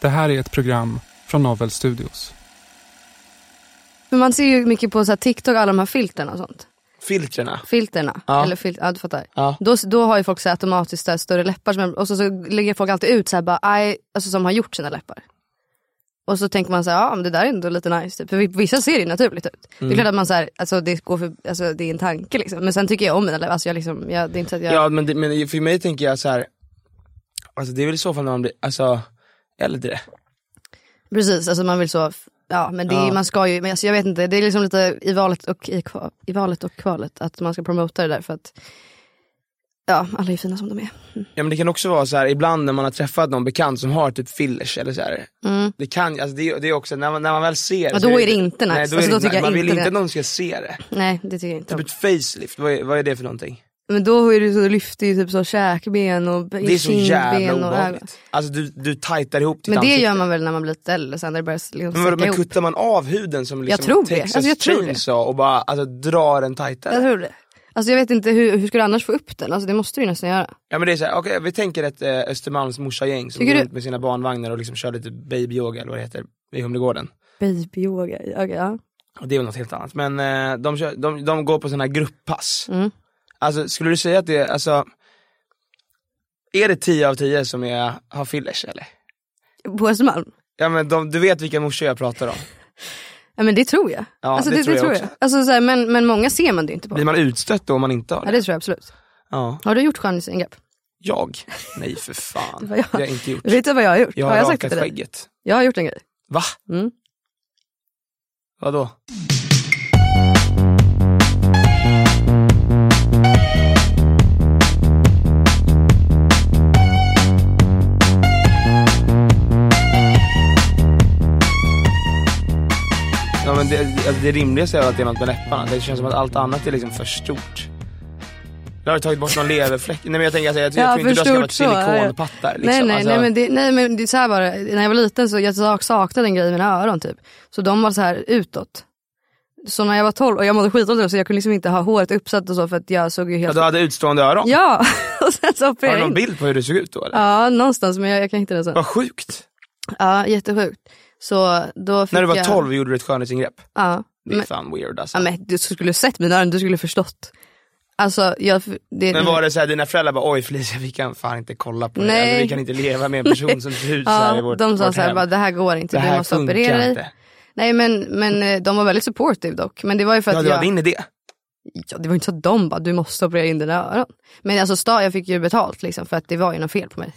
Det här är ett program från Novel Studios. Men man ser ju mycket på så här TikTok, alla de här filterna och sånt. Filtrerna. Filterna. Ja. Eller fil- ja, du fattar. Ja. Då, då har ju folk så här automatiskt så här större läppar. Som, och så, så lägger folk alltid ut så här bara, aj, alltså som har gjort sina läppar. Och så tänker man så här, ja men det där är ändå lite nice. Typ. För vissa ser det ju naturligt ut. Det Mm. är klart att man så här, alltså det går för, alltså det är en tanke liksom. Men sen tycker jag om mina läppar. Alltså jag liksom, jag, det är inte så att jag... Ja men, det, men för mig tänker jag så här. Alltså det är väl i så fall när man blir, alltså äldre. Precis, alltså man vill så, ja men det Ja. man ska ju, men alltså jag vet inte, det är liksom lite i valet och, i, i valet och kvalet att man ska promota det där för att Ja, alla är fina som de är. Ja men det kan också vara så här ibland när man har träffat någon bekant som har typ fillers eller så här. Det kan, alltså det, det är också, när man, när man väl ser Mm. Ja, då är det inte nice. Nej, då, Alltså, är då det, tycker jag man vill inte inte det. att någon ska se det. Nej det tycker jag inte Typ om. ett facelift, vad är, vad är det för någonting? Men då är det så lyfter ju typ så käkben och Det är så jävla kindben obehagligt. Alltså du, du tajtar ihop ditt Men det ansikte. gör man väl när man blir lite äldre sen när det börjar liksom Men, men kuttar man av huden som liksom Jag tror det. Texas Alltså, jag tror. Chainsaw och bara alltså, drar den tajtare? Jag tror det. Alltså jag vet inte hur, hur ska du annars få upp den? Alltså det måste du ju nästan göra. Ja men det är så här, okej vi tänker ett eh, Östermalms morsagäng som går du- runt med sina barnvagnar och liksom kör lite babyyoga eller vad det heter i Humlegården. Babyyoga, okej ja. Och det är väl något helt annat. Men eh, de, kör, de, de går på sådana här grupppass. Mm. Alltså skulle du säga att det är, alltså, är det 10 av 10 som är, har fillers eller? På Östermalm? Ja men de, du vet vilka morsor jag pratar om. Ja men det tror jag. Ja, alltså, det det, tror det jag tror jag. Alltså, så här, men, men många ser man det inte på. Blir man utstött då om man inte har Ja det? det tror jag absolut. Ja. Har du gjort skönhetsingrepp? Jag? Nej för fan. Vad jag- Det har jag inte gjort. Vet du vad jag har gjort? Jag har, jag sagt det rakat till dig? skägget. Jag har gjort en grej. Va? Mm. Vadå? Men det, alltså det rimligaste är att det är något med läpparna. Det känns som att allt annat är liksom för stort. Jag har du tagit bort någon leverfläck? Nej men jag tänker alltså, jag, jag Ja, tror inte du har skaffat ja, ja. silikonpattar. Liksom. Nej nej, alltså, nej, men det, nej men det är så här bara, när jag var liten så jag sak- saknade en grej i mina öron typ. Så de var så här utåt. Så när jag var 12 och jag mådde skitdåligt så jag kunde liksom inte ha håret uppsatt och så för att jag såg ju ja, helt... du hade utstående öron? Ja! och sen så Har du någon bild på hur du såg ut då eller? Ja någonstans men jag, jag kan hitta den sen. Vad sjukt. Ja jättesjukt. Så då fick När du var jag... 12 gjorde du ett skönhetsingrepp. Ja. Det är Men, fan weird alltså. ja, men du skulle sett mina öron, du skulle förstått. Alltså jag... Det, Men var det såhär, dina föräldrar bara oj Felicia vi kan fan inte kolla på det, Nej. Alltså, vi kan inte leva med en person som ser ut såhär i Ja, vårt, de sa såhär, bara, det här går inte, Det du här måste funkar operera dig. inte. Nej men, men eh, de var väldigt supportive dock. Men det var ju för att Ja, det jag... var din idé. Ja, det var inte så att de bara, du måste operera in dina öron. Men alltså jag fick ju betalt liksom för att det var ju något fel på mig.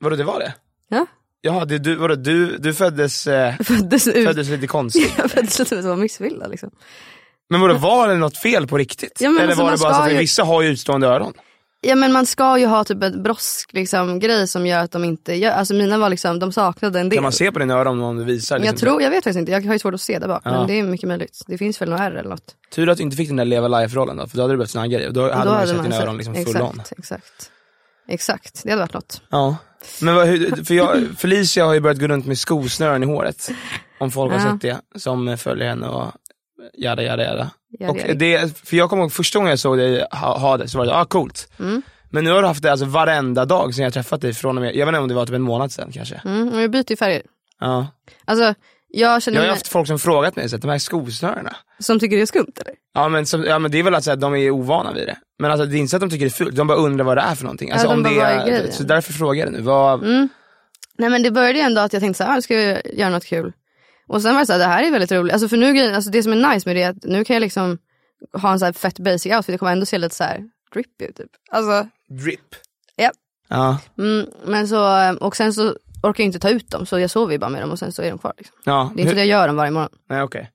Vadå det var det? Ja. Jaha, det, du, vadå, du, du föddes, eh, Jag föddes ut, föddes lite konstigt. jag föddes lite som vara missbildad liksom. Men vadå, var det något fel på riktigt? Ja, Eller alltså, var det bara så att ju- vissa har ju utstående öron? Ja men man ska ju ha typ en brosk liksom, grej som gör att de inte gör, alltså mina var liksom, de saknade en del. Kan man se på dina öron om du visar? jag Liksom, tror, jag vet faktiskt inte, jag har ju svårt att se där bak. Ja. Men det är mycket möjligt. Det finns väl några ärr eller något. Tur att du inte fick den där leva life-rollen då, för då hade du behövt såna här grejer. Då hade Då man ju sett man dina öron liksom full exakt, on. Exakt. Exakt, det hade varit något. Ja. Men vad, hur- för jag, Felicia har ju börjat gå runt med skosnören i håret. Om folk har sett det, som följer henne och jada jada jada. Ja, och det för jag kommer ihåg första gången jag såg dig ha, ha det, så var det, ah coolt. Mm. Men nu har du haft det alltså varenda dag sen jag träffat dig från och med, jag vet inte om det var typ en månad sen kanske. Mm, och jag byter ju färger. Ja. Alltså Jag Jag har ju mig, haft folk som frågat mig, så att de här skosnörena. som tycker det är skumt eller? Ja men, som, ja men det är väl att så här, de är ovana vid det. Men alltså, det är inte så att de tycker det är fult, de bara undrar vad det är för någonting. Alltså, Ja, de om det är grejen? så därför frågar jag nu. Vad, Mm. Nej men det började ju ändå att jag tänkte så här, ah, ska jag göra något kul? Och sen var det så här, det här är väldigt roligt. Alltså för nu alltså det som är nice med det är att nu kan jag liksom ha en så här fett basic outfit, det kommer ändå se lite så här drippy ut typ. Alltså, drip. ja. Ja, Mm, men så, och sen så orkar jag inte ta ut dem så jag sover ju bara med dem och sen så är de kvar. Liksom. ja. Det är inte det hur, jag gör dem varje morgon. nej okej.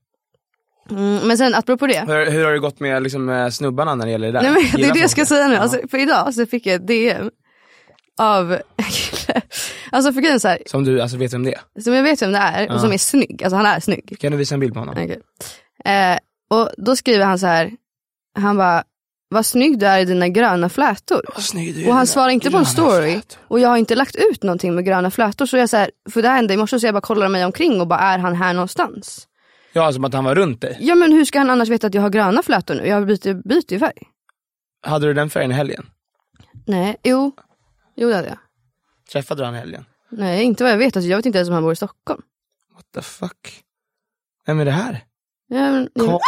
Mm, men sen apropå det. Hur, hur har det gått med liksom, eh, snubbarna när det gäller det där? Nej, men det är det jag ska säga nu. Alltså, för idag så fick jag ett DM av. Alltså för grejen så här, Som du alltså, vet vem det är? som jag vet vem det är och som är snygg. Alltså han är snygg. Kan du visa en bild på honom? Okej. Eh, och då skriver han så här, han bara, vad snygg du är i dina gröna flätor. Vad snygg du är. Och han svarar inte på en story. flätor. Och jag har inte lagt ut någonting med gröna flätor. Så jag så här, för det här hände i morse så jag bara kollar mig omkring och bara, är han här någonstans? Ja, som att han var runt dig. Ja men hur ska han annars veta att jag har gröna flätor nu? Jag byter, byter ju färg. Hade du den färgen i helgen? Nej, jo. Jo det hade jag. Träffade du han i helgen? Nej, inte vad jag vet. Alltså, jag vet inte ens om han bor i Stockholm. What the fuck? Vem är det här? Ja, men, Kom.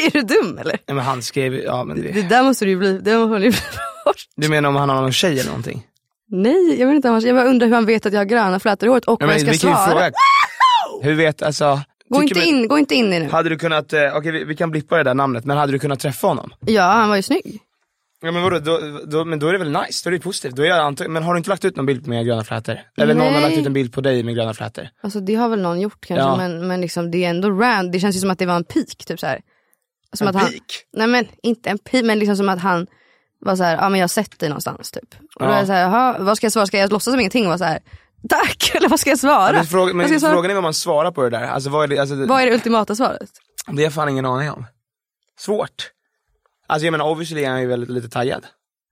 är du dum eller? Nej men han skrev ja men Det det... där måste du ju bli, det måste du ju bli bort. Du menar om han har någon tjej eller någonting? Nej, jag vet inte. Jag bara undrar hur han vet att jag har gröna flätor i håret och Ja, vad jag ska vi ju svara. fråga. Hur vet, alltså. Gå inte, vi- in, gå inte in i nu. Hade du kunnat, eh, okej vi, vi kan blippa det där namnet, men hade du kunnat träffa honom? Ja, han var ju snygg. Ja men vadå, då, då, men då är det väl nice, då är det positivt. Då är jag antag- men har du inte lagt ut någon bild med gröna flätor? Eller någon har Nej. lagt ut en bild på dig med gröna flätor? Alltså det har väl någon gjort kanske, Ja. men, men liksom, det är ändå rand. Det känns ju som att det var en peak. Typ så här. Som En att han, peak? Nej men inte en peak, men liksom som att han var så här, ja men jag har sett dig någonstans typ. Och då Ja. är jag så här, jaha, vad ska jag svara? Ska jag låtsas som ingenting och vara så här, tack, eller vad ska jag svara? Men, fråga, men jag svara? frågan är vad man svarar på det där. Alltså vad är det, alltså, Vad är det ultimata svaret? det har jag fan ingen aning om. Svårt. Alltså jag menar obviously är han ju väldigt lite taggad. Kan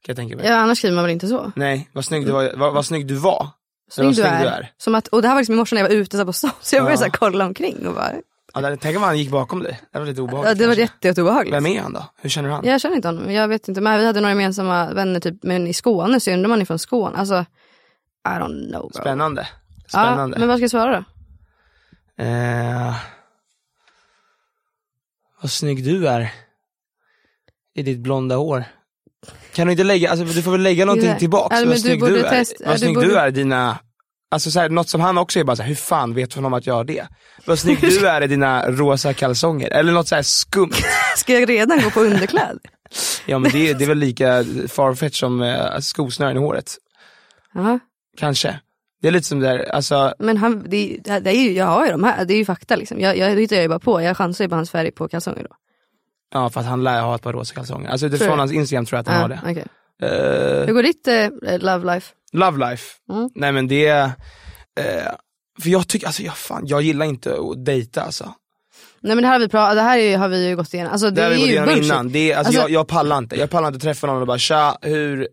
jag tänka mig. Ja, annars skriver man väl inte så? Nej, vad snygg du var, vad, vad snygg du var. Snygg, du, snygg är. du är. Som att, och det här var liksom i morse när jag var ute så på stan, så jag började Ja. så kolla omkring och bara, Ja, tänk om han gick bakom dig. Det var lite obehagligt. ja, det var jätte, jätteobehagligt. Vem är han då? Hur känner du han? Jag känner inte honom, jag vet inte. Men vi hade några gemensamma vänner typ, men i Skåne så undrar man ifrån Skåne. Alltså, I don't know bro. Spännande. Spännande. Ja, men vad ska jag svara då? Eh, vad snygg du är. I ditt blonda hår. Kan du inte lägga, alltså du får väl lägga någonting tillbaks. men vad du snygg borde du är. ja, vad du snygg borde- du är i dina, alltså så här, något som han också är bara så här, hur fan vet hon om att jag har det? Vad snygg du är i dina rosa kalsonger. Eller något så här skumt. Ska jag redan gå på underkläder? Ja men det, är- det är väl lika farfetch som eh, skosnören i håret. Jaha. Kanske. Det är lite som det där, alltså, Men han, det, det, det är ju, jag har ju de här, det är ju fakta liksom. Jag, jag hittar ju bara på, jag chansar ju på hans färg på kalsonger då. ja för att han lär ha ett par rosa kalsonger. Alltså utifrån hans instagram tror jag att han har det. okej. Eh, Hur går ditt eh, love life? Love life. Mm. Nej men det, eh, för jag tycker, alltså jag, fan, jag gillar inte att dejta alltså. Nej men det här har vi, pra- det här är, har vi ju gått igenom. Alltså, det, Det har vi gått igenom bullshit. innan, det är, alltså, Alltså- jag, jag pallar inte. Jag pallar inte träffa någon och bara tja, hur,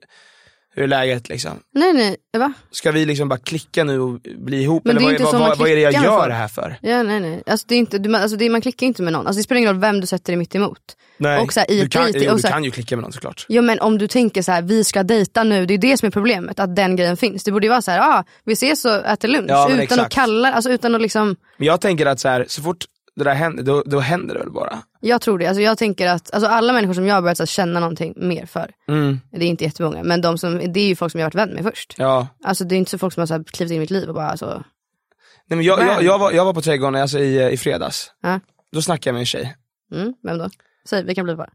hur är läget liksom? Nej nej, va? Ska vi liksom bara klicka nu och bli ihop? Men Eller vad, vad, vad, vad är det jag gör det här för? Ja nej nej. Alltså, det är inte, du, alltså, det, man klickar inte med någon. Alltså, det spelar ingen roll vem du sätter dig mitt emot. Nej, Och så här, i du, kan, och du så här- kan ju klicka med någon såklart. Jo men om du tänker så här, vi ska dejta nu, det är det som är problemet. Att den grejen finns. Det borde ju vara så här, ah, vi ses och äter lunch. Ja, utan att exakt. kalla, alltså utan att liksom, Men jag tänker att så, här, så fort det där händer, då, då händer det väl bara. jag tror det. Alltså, jag tänker att alltså, alla människor som jag har börjat känna någonting mer för, Mm, det är inte jättemånga, men de som, det är ju folk som jag har varit vän med först. ja. Alltså det är inte så folk som har så här, klivit in i mitt liv och bara alltså, Nej, men jag, jag, jag, var, jag var på trädgården alltså, i, i fredags, ja. då snackade jag med en tjej. mm, vem då? Säg, vi kan bli bara.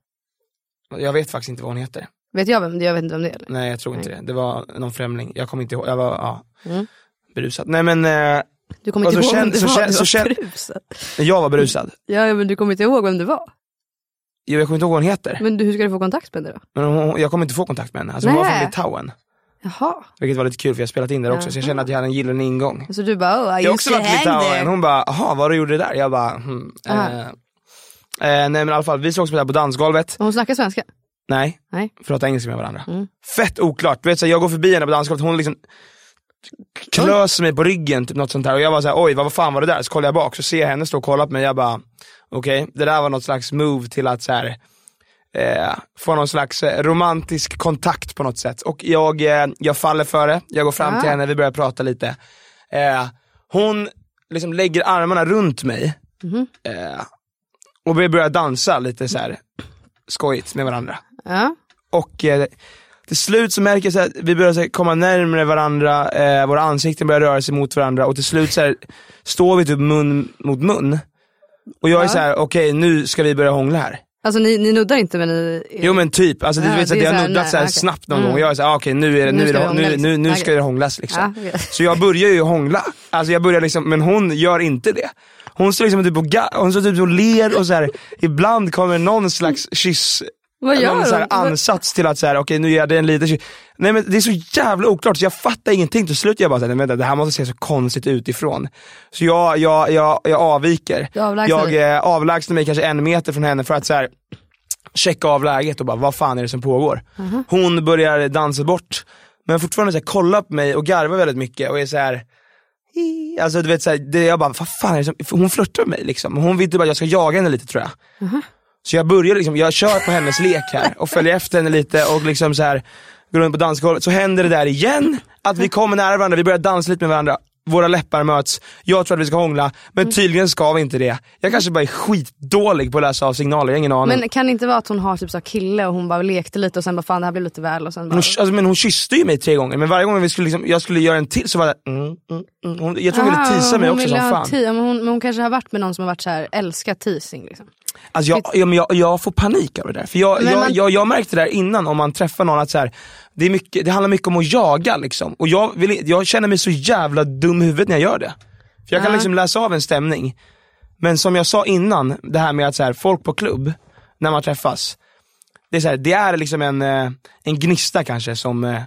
Jag vet faktiskt inte vad hon heter. Vet jag vem, jag vet inte vem det är eller? Nej jag tror inte det. Det var någon främling. Jag kommer inte ihåg, jag var ja, Mm. berusad. Nej men eh, Du kommer inte ihåg känn- vem det var, känn- du var berusad. jag var berusad. Ja men du kommer inte ihåg vem det var. Jo, jag kommer inte ihåg vad hon heter. Men hur ska du få kontakt med det då? Men hon, jag kommer inte få kontakt med henne. Alltså, hon var från Litauen. Jaha. Vilket var lite kul för jag har spelat in där också så jag kände att jag hade en gyllene ingång. Så du bara, oh, I Jag har också varit i Litauen. Hon bara, jaha vad du gjorde där? Jag bara, hmm. Eh, eh, nej men i alla fall, vi sågs där på dansgolvet. Och Hon snackar svenska? Nej, Nej. prata engelska med varandra. Mm. Fett oklart. Du vet, så här, jag går förbi henne på dansgolvet, hon liksom klöser mig på ryggen, typ något sånt där. Och jag var såhär, oj vad, fan var det där? Så kollar jag bak, så ser jag henne stå och kolla på mig. Jag bara, okej, det där var något slags move till att så här, eh, få någon slags eh, romantisk kontakt på något sätt. Och jag, eh, jag faller för det, jag går fram Ah. till henne, vi börjar prata lite. Eh, hon liksom lägger armarna runt mig Mhm. eh, och vi börjar dansa lite så här skojigt med varandra. Ja. Och eh, till slut så märker jag att vi börjar så komma närmare varandra, eh, våra ansikten börjar röra sig mot varandra och till slut så här, står vi typ mun mot mun. Och jag är Ja. så här: okej nu ska vi börja hångla här. Alltså ni, ni nuddar inte men ni... Jo men typ, alltså, Ja, du vet, det så har nuddat nej, så här okej. snabbt någon Mm. gång och jag är såhär, ah, okej nu, är det, Nu nu, är ska det, hångla, nu, liksom. nu, nu Okej. ska det hånglas liksom. Ja, okej. Så jag börjar ju hångla, alltså jag börjar liksom, men hon gör inte det. Hon står liksom typ och, hon står typ och ler och så här. ibland kommer någon slags kyss Vad gör någon så här ansats till att så här, okej nu gör jag det en liten. Nej men det är så jävla oklart så jag fattar ingenting. Till slut jag bara såhär, vänta, det här måste se så konstigt utifrån. Så jag, jag, jag, jag avviker. Jag dig. eh, avlägsnar mig kanske en meter från henne för att så här, checka av läget och bara, vad fan är det som pågår? Mhm. Hon börjar dansa bort, men fortfarande så här, kollar på mig och garvar väldigt mycket och är så här. "Hi." Alltså du vet såhär, det, jag bara, vad fan är det som, hon flörtar med mig liksom. Hon vill typ att jag ska jaga henne lite tror jag. Mhm. Så jag börjar liksom, jag kör på hennes lek här och följer efter henne lite och liksom så här går runt på dansgolvet. Så händer det där igen, att vi kommer nära varandra, vi börjar dansa lite med varandra. Våra läppar möts, jag tror att vi ska hångla, men Mm. tydligen ska vi inte det. Jag kanske bara är skitdålig på att läsa av signaler, jag har ingen aning. Men kan det inte vara att hon har typ så kille och hon bara lekte lite och sen bara fan det här blev lite väl och sen bara... Hon, alltså, men hon kysste ju mig tre gånger, men varje gång vi skulle liksom, jag skulle göra en till så var det mm, mm, mm. Hon, Jag tror hon ville Ah, tisa mig också som fan. ti- ja, men, hon, men hon kanske har varit med någon som har varit så här, älskat teasing liksom. Alltså jag, ja, men jag, jag får panik av det där. För jag, Men jag, man- jag, jag märkte det där innan om man träffar någon att så här, det, är mycket, det handlar mycket om att jaga liksom. Och jag, vill, jag känner mig så jävla dum i huvudet när jag gör det. För jag kan Ja. liksom läsa av en stämning. Men som jag sa innan, det här med att så här, folk på klubb, när man träffas, det är, så här, det är liksom en, eh, en gnista kanske som eh,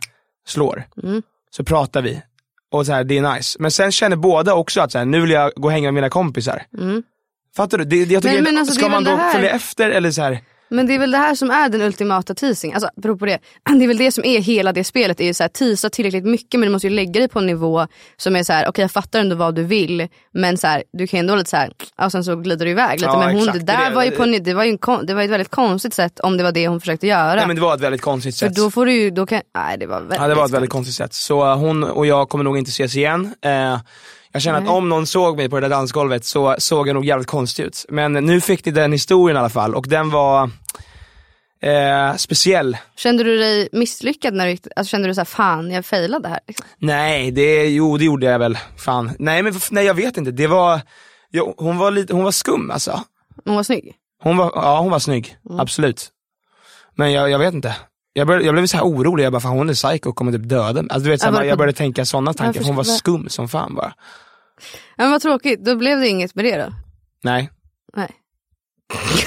slår. Mm. Så pratar vi, och så här, det är nice. Men sen känner båda också att så här, nu vill jag gå och hänga med mina kompisar. Mm. Fattar du? Det, jag tycker Men- men alltså, ska man då här- följa efter eller så här? Men det är väl det här som är den ultimata teasing. Alltså beror på det. Det är väl det som är hela det spelet. Det är ju så här, teasa tillräckligt mycket men du måste ju lägga dig på en nivå som är så här: okej jag fattar ändå vad du vill men så här, du kan ju ändå lite så här, och sen så glider du iväg lite. Ja, men hon, exakt, det det är där det. var ju, på, en- det var ju en, det var ett väldigt konstigt sätt om det var det hon försökte göra. Nej men det var ett väldigt konstigt För sätt. då får du ju, då kan, nej det var väldigt Ja det var ett väldigt konstigt sätt. Så eh, hon och jag kommer nog inte ses igen. Eh, jag känner att Nej. om någon såg mig på det där dansgolvet så såg jag nog jävligt konstig ut. Men nu fick ni den historien i alla fall och den var eh, speciell. Kände du dig misslyckad när du gick, alltså kände du så här, fan jag failade här? Liksom? Nej, det, jo det gjorde jag väl. Fan. Nej men nej, jag vet inte, det var, jo, hon, var lite, hon var skum alltså. Hon var snygg. Hon var, ja hon var snygg, Mm. absolut. Men jag, jag vet inte. Jag, började, jag blev så här orolig, jag bara fan hon är psycho och kommer typ döda mig. alltså, du vet, så här, det Jag började tänka sådana tankar, Jag hon var skum som fan bara. Ja, men vad tråkigt, då blev det inget med det då? Nej. Nej.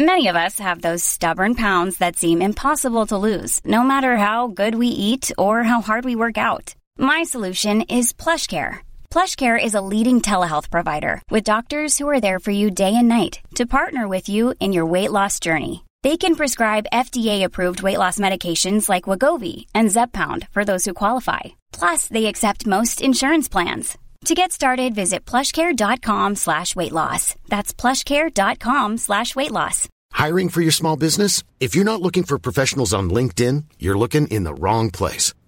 Many of us have those stubborn pounds that seem impossible to lose, no matter how good we eat or how hard we work out. My solution is PlushCare. PlushCare is a leading telehealth provider with doctors who are there for you day and night to partner with you in your weight loss journey. They can prescribe FDA-approved weight loss medications like Wagovi and Zepbound for those who qualify. Plus, they accept most insurance plans. To get started, visit plushcare.com slash weight loss. That's plushcare.com slash weight loss. Hiring for your small business? If you're not looking for professionals on LinkedIn, you're looking in the wrong place.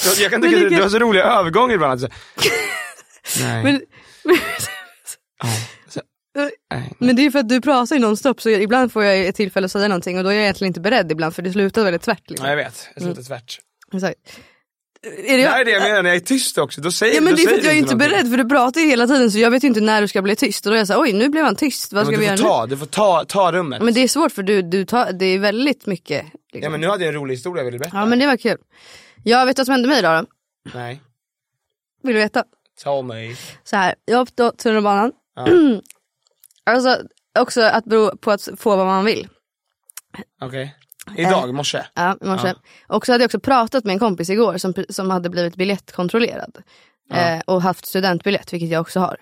Så jag kan tycka att det- du har så roliga övergångar ibland. Alltså. Nej. Men. Så, nej. men det är för att du pratar ju nonstop så ibland får jag ett tillfälle att säga någonting och då är jag egentligen inte beredd ibland för det slutar väldigt tvärt. Liksom. Ja, jag vet, jag slutar tvärt. Exakt. Är det Det jag? är det jag menar när jag är tyst också, då säger Ja men då det är för att jag är inte någonting. beredd för du pratar ju hela tiden så jag vet ju inte när du ska bli tyst och då är jag såhär oj nu blev han tyst, vad ska vi du göra får nu? ta, du får ta, ta rummet. Men det är svårt för du, du tar, det är väldigt mycket. Liksom. Ja men nu hade jag en rolig historia jag ville berätta. Ja men det var kul. Jag vet vad som hände mig idag då? Nej, Vill du veta? tell me. Så här, jag åkte tunnelbanan. Ja. Alltså också att bero på att få vad man vill. Okej. Idag, i morse. Ja, i morse. Och så hade jag också pratat med en kompis igår som, som hade blivit biljettkontrollerad. Eh, och haft studentbiljett, vilket jag också har.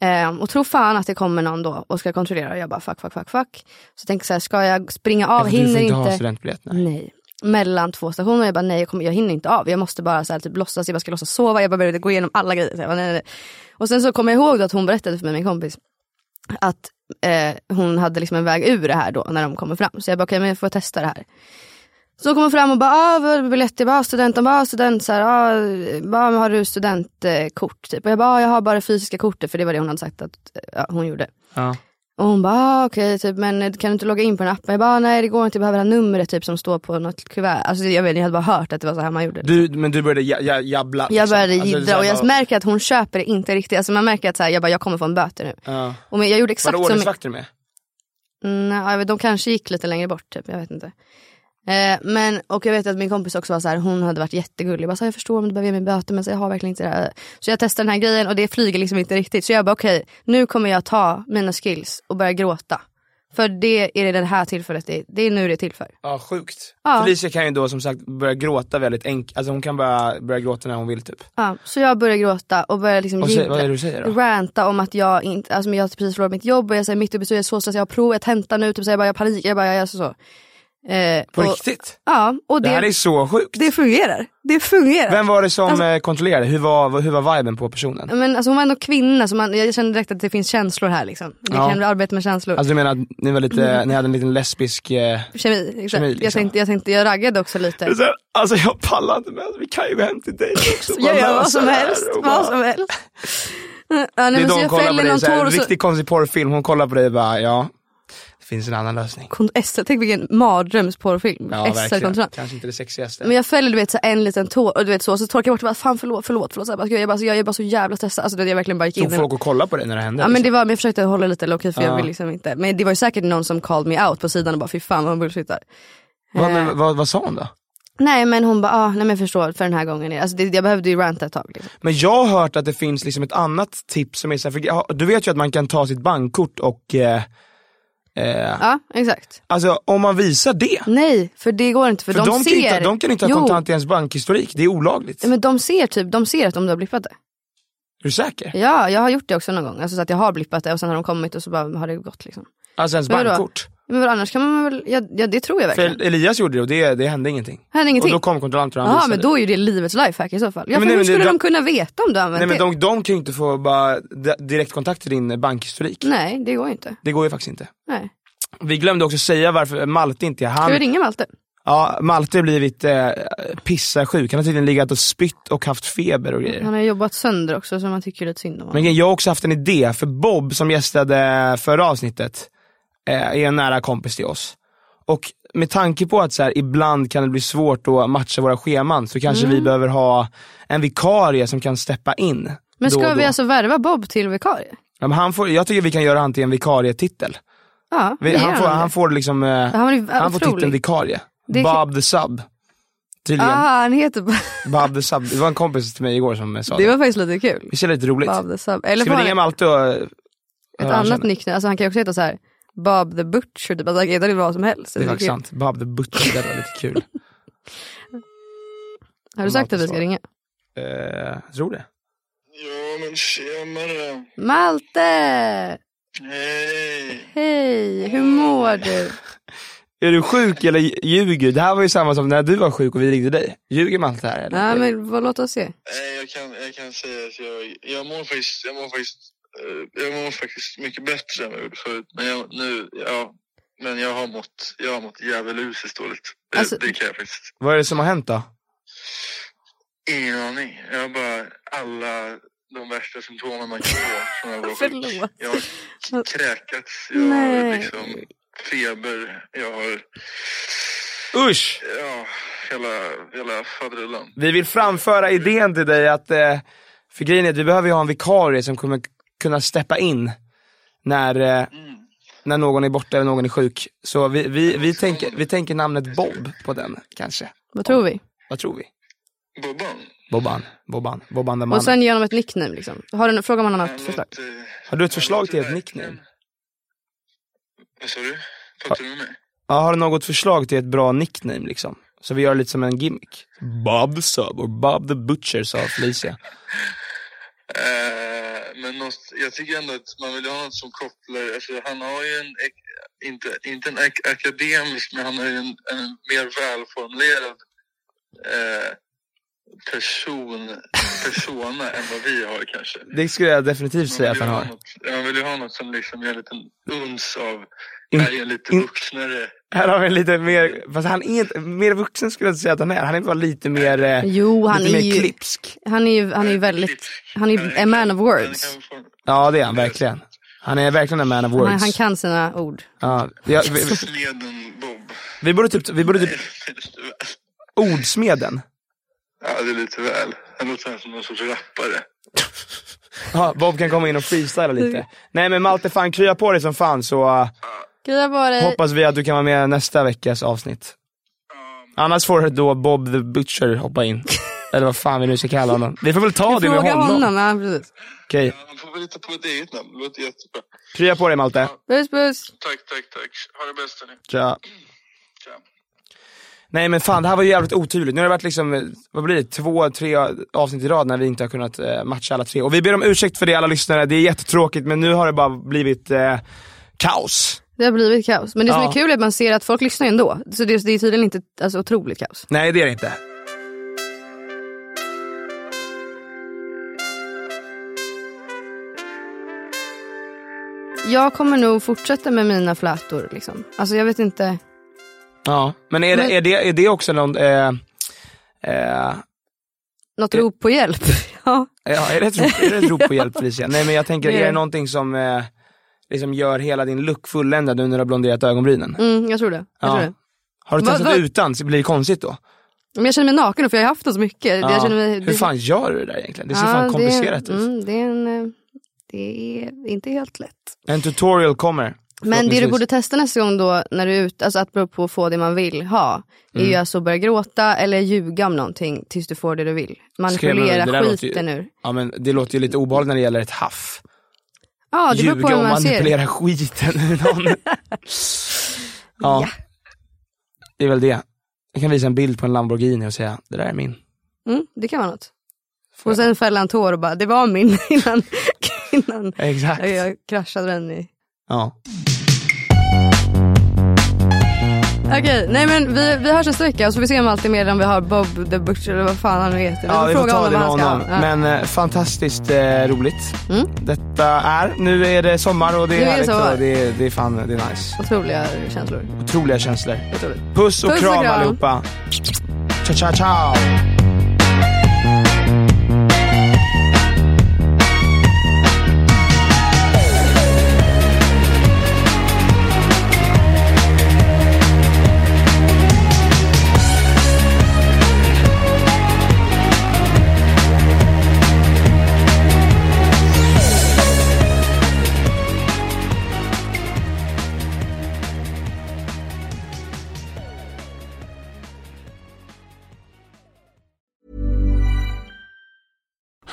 Eh, och tror fan att det kommer någon då och ska kontrollera. Och jag bara fuck, fuck, fuck, fuck. Så jag så här, ska jag springa av? Ja, för du får hinner inte ha inte. studentbiljett, nej. Nej. Mellan två stationer. Jag bara nej, jag, kommer, jag hinner inte av. Jag måste bara så här, typ, låtsas, jag bara ska låtsas sova. Jag bara började gå igenom alla grejer. Så jag bara, nej, nej, nej. Och sen så kommer jag ihåg då att hon berättade för mig, min kompis, att eh, hon hade liksom en väg ur det här då när de kommer fram. Så jag bara okej men jag får testa det här. Så hon kommer fram och bara, ah, vad biljett? Jag bara, student, de bara, student, så här, ah, bara, har du studentkort? Typ. Och jag bara, ah, jag har bara fysiska kortet för det var det hon hade sagt att eh, ja, hon gjorde. Ja. Och hon bara, ah, okej, typ, men kan du inte logga in på den appen? Jag bara, ah, nej det går inte, jag behöver ha numret typ, som står på något kuvert. Alltså, jag, vet, jag hade bara hört att det var så här man gjorde. Du, men du började ja, ja, jabbla? Jag liksom. började Alltså, det är så jiddra här och jag bara- märker att hon köper det inte riktigt. Alltså man märker att så här, jag bara, jag kommer få en böter nu. Ja. Och men jag gjorde Var exakt det som... ordningsvakter med? Nej, jag vet, de kanske gick lite längre bort typ, jag vet inte. Eh, men, och jag vet att min kompis också var så här, hon hade varit jättegullig. Jag bara, så här, jag förstår om du behöver ge mig böter men så jag har verkligen inte det här. Så jag testar den här grejen och det flyger liksom inte riktigt. Så jag bara okej, nu kommer jag ta mina skills och börja gråta. För det är det här tillfället, det, det är nu det är till för. Ja, sjukt. Ja. Felicia kan ju då som sagt börja gråta väldigt enkelt, alltså hon kan börja, börja gråta när hon vill typ. Ja, så jag börjar gråta och börjar liksom Vad säger- vad är det du säger då? ranta om att jag inte, alltså jag har precis förlorat mitt jobb och jag säger mitt uppe i jag är så stressad, jag har prov, jag tentar nu, typ, så jag bara jag har panik, jag bara jag är så. så. Eh, På och, riktigt? Ja, och Det det, här är så sjukt. det fungerar. Det fungerar. Vem var det som Alltså- eh, kontrollerade? Hur var, hur var viben på personen? Men alltså hon var ändå kvinna så man, jag kände direkt att det finns känslor här liksom. Vi Ja. kan arbeta med känslor. Alltså du menar att ni var lite, ni hade en liten lesbisk... Eh... Kemi, exakt. Kemi, jag, liksom. tänkte, jag tänkte, jag raggade också lite. Så Alltså jag pallar inte med, vi kan ju gå hem till dig också. Jag gör vad som helst, bara- vad som helst. Ja, nej, Det är de jag kollar på dig, en riktigt konstig porrfilm, hon kollar på dig och bara ja, finns en annan lösning. SL, tänk vilken mardrömsporrfilm. Ja verkligen, kanske inte det sexigaste. Men jag fäller du vet, så en liten tår och du vet så, så torkar jag bort och bara fan förlåt, förlåt, förlåt. Så jag, bara, jag, är bara, så- jag är bara så jävla stressad. Alltså, jag verkligen bara gick in Tog i folk och kollade på dig när det hände? Ja men det liksom? var, men jag försökte hålla lite low key för Ja. jag vill liksom inte. Men det var ju säkert någon som called me out på sidan och bara fy fan vad hon bullshittar. Eh, men, vad, vad sa hon då? Nej men hon bara, ah, nej men förstår för den här gången. Alltså det, jag behövde ju ranta ett tag. Liksom. Men jag har hört att det finns liksom ett annat tips som är så här, för, du vet ju att man kan ta sitt bankkort och eh, eh, Ja exakt. Alltså om man visar det, Nej för det går inte för, för de, de, ser. kan inte, de kan inte ha Jo, kontant i ens bankhistorik, det är olagligt. Men de ser typ, de ser att om du har blippat det. Är du säker? Ja jag har gjort det också någon gång. Alltså så att jag har blippat det och sen har de kommit och så bara har det gått liksom. Alltså ens bankkort. Men vad annars kan man väl, ja, ja det tror jag verkligen. För Elias gjorde det och det, det hände ingenting. Hände ingenting. Och då kom kontrollanten och han Ja men då är ju det livets lifehack i så fall. Ja, men nej, hur det- skulle de- de kunna veta om du använt Nej men det? de, de kan ju inte få bara di- direktkontakt till din bankhistorik. Nej det går ju inte. Det går ju faktiskt inte. Nej. Vi glömde också säga varför Malte inte är Ska han. vi ringa Malte? Ja, Malte har blivit eh, pissasjuk. Han har tydligen legat och spytt och haft feber och grejer. Han har jobbat sönder också så man tycker lite synd om honom. Men jag har också haft en idé, för Bob som gästade förra avsnittet är en nära kompis till oss. Och med tanke på att så här, ibland kan det bli svårt att matcha våra scheman så kanske vi behöver ha en vikarie som kan steppa in. Mm. Men ska vi alltså värva Bob till vikarie? Ja, han får, jag tycker vi kan göra han till en vikarietitel. Ja, Vi, han, får, det. han får liksom, eh, Han han får titeln vikarie. Det- Bob the sub. Tydligen. Ah, han heter Bob the sub. Det var en kompis till mig igår som eh, sa det. Det var faktiskt lite kul. Visst är det lite roligt? Bob the Sub. Eller Ska vi ringa Malte och eh, ett annat nicknamn, alltså han kan ju också heta så här Bob the Butcher, typ. alltså, heta det vad som helst. Det är Så faktiskt sant. Bob the butcher, det var lite kul. Har du sagt att vi ska ringa? Eh, jag tror det. Ja, men tjenare. Malte! Hej. Hej, hur mår du? Är du sjuk eller ljuger? Det här var ju samma som när du var sjuk och vi ringde dig. Ljuger Malte här eller? Ja, men vad, låt oss se. Nej, jag kan, jag kan säga att jag, jag mår faktiskt, jag mår faktiskt, jag mår faktiskt mycket bättre än vad jag gjorde förut. Men jag, nu, ja, men jag har mått, jag har mått djävulusiskt dåligt. Det, Alltså- det kan jag faktiskt. Vad är det som har hänt då? Ingen aning. Jag har bara alla de värsta symptomen man kan få från sjuk. Förlåt. Jag har kräkats, jag har Nej. liksom feber, jag har, Usch! ja, hela, hela faderullan. Vi vill framföra idén till dig att, eh, för grejen är att vi behöver ju ha en vikarie som kommer kunna steppa in när, eh, när någon är borta eller någon är sjuk. Så vi, vi, vi, tänker, vi tänker namnet Bob på den kanske. Vad tror vi? Vad tror vi? Bobban. Bobban, Bobban, Bobban den Och sen mannen. ge honom ett nickname liksom. Har du, fråga om han har något förslag. Har du ett förslag till ett nickname? Vad sa du? Fattar du med mig? Ja, har du något förslag till ett bra nickname liksom? Så vi gör lite som en gimmick. Bob the Sub och Bob the Butcher sa Felicia. Eh, men något, jag tycker ändå att man vill ha något som kopplar, alltså han har ju en, inte, inte en ak- akademisk, men han har ju en, en mer välformulerad eh, person, persona än vad vi har kanske. Det skulle jag definitivt säga att han har. något, man vill ju ha något som liksom ger en liten uns av, här är en lite in- vuxnare. Här har vi en lite mer, fast han är inte, mer vuxen skulle jag inte säga att han är. Han är bara lite mer, eh, Jo, han lite är mer ju, klipsk. han är ju, han är ju väldigt, han är ju a man of words. Ja det är han verkligen. Han är verkligen en man of words. Han, han kan sina ord. ja, ja, vi, vi, vi borde typ, vi borde typ, ordsmeden. Ja, det är lite väl. Han låter som någon sorts rappare. Ja, Bob kan komma in och freestyla lite. Nej men Malte, fan krya på dig som fan så uh, Krya på dig. hoppas vi att du kan vara med nästa veckas avsnitt. Annars får då Bob the Butcher hoppa in. Eller vad fan vi nu ska kalla honom. Vi får väl ta det med honom. honom. Ja, precis. Okej, Han får väl hitta på ett eget namn. Det låter jättebra. krya på dig Malte. Puss puss. Tack, tack, tack. Ha det bäst hörni. Tja. Tja. Nej men fan det här var ju jävligt otydligt. Nu har det varit liksom, vad blir det, två, tre avsnitt i rad när vi inte har kunnat eh, matcha alla tre. Och vi ber om ursäkt för det alla lyssnare, det är jättetråkigt men nu har det bara blivit eh, kaos. Det har blivit kaos. Men det som Ja. är kul är att man ser att folk lyssnar ändå. Så det, det är tydligen inte alltså, otroligt kaos. Nej det är det inte. Jag kommer nog fortsätta med mina flätor. Liksom. Alltså jag vet inte. Ja, men är, Men- Det, är, det, är det också någon, eh, eh, Något rop på hjälp. ja. ja, är det ett rop, är det ett rop på hjälp Felicia? Nej men jag tänker, är det. någonting som eh, liksom gör hela din look fulländad nu när du har blonderat ögonbrynen? Mm, jag tror det. Jag Ja. tror det. Har du Va- testat va- utan, så blir det konstigt då? Men jag känner mig naken då, för jag har haft det så mycket. Ja. Jag känner mig, Hur fan gör du det där egentligen? Det ser fan komplicerat det, ut. Mm, det, är en, eh, det är inte helt lätt. En tutorial kommer. Men det du borde testa nästa gång då när du är ute, alltså att på att få det man vill ha, är Mm. ju alltså att börja gråta eller ljuga om någonting tills du får det du vill. Manipulera det låter ju- skiten ur. Ja men det låter ju lite obehagligt när det gäller ett haff. Ja, det Ljuga och man ser. manipulera skiten ur någon. ja. Det är väl det. Jag kan visa en bild på en Lamborghini och säga, det där är min. Mm, det kan vara något. Och sen fälla en tår och bara, det var min innan, innan Exakt. jag, jag kraschade den i. Ja. Okej, nej men vi, vi hörs nästa vecka och så får vi se om allt är mer om vi har Bob the Butcher eller vad fan han nu heter. Ja, vi får ta det med honom. Ja. Men eh, fantastiskt eh, roligt. Mm. Detta är, nu är det sommar och det är Nu är det härligt och det det är fan, det är nice. Otroliga känslor. Otroliga känslor. Otroligt. Puss och Puss och kram kram. allihopa. Ciao, ciao, ciao.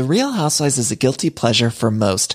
The Real Housewives is a guilty pleasure for most,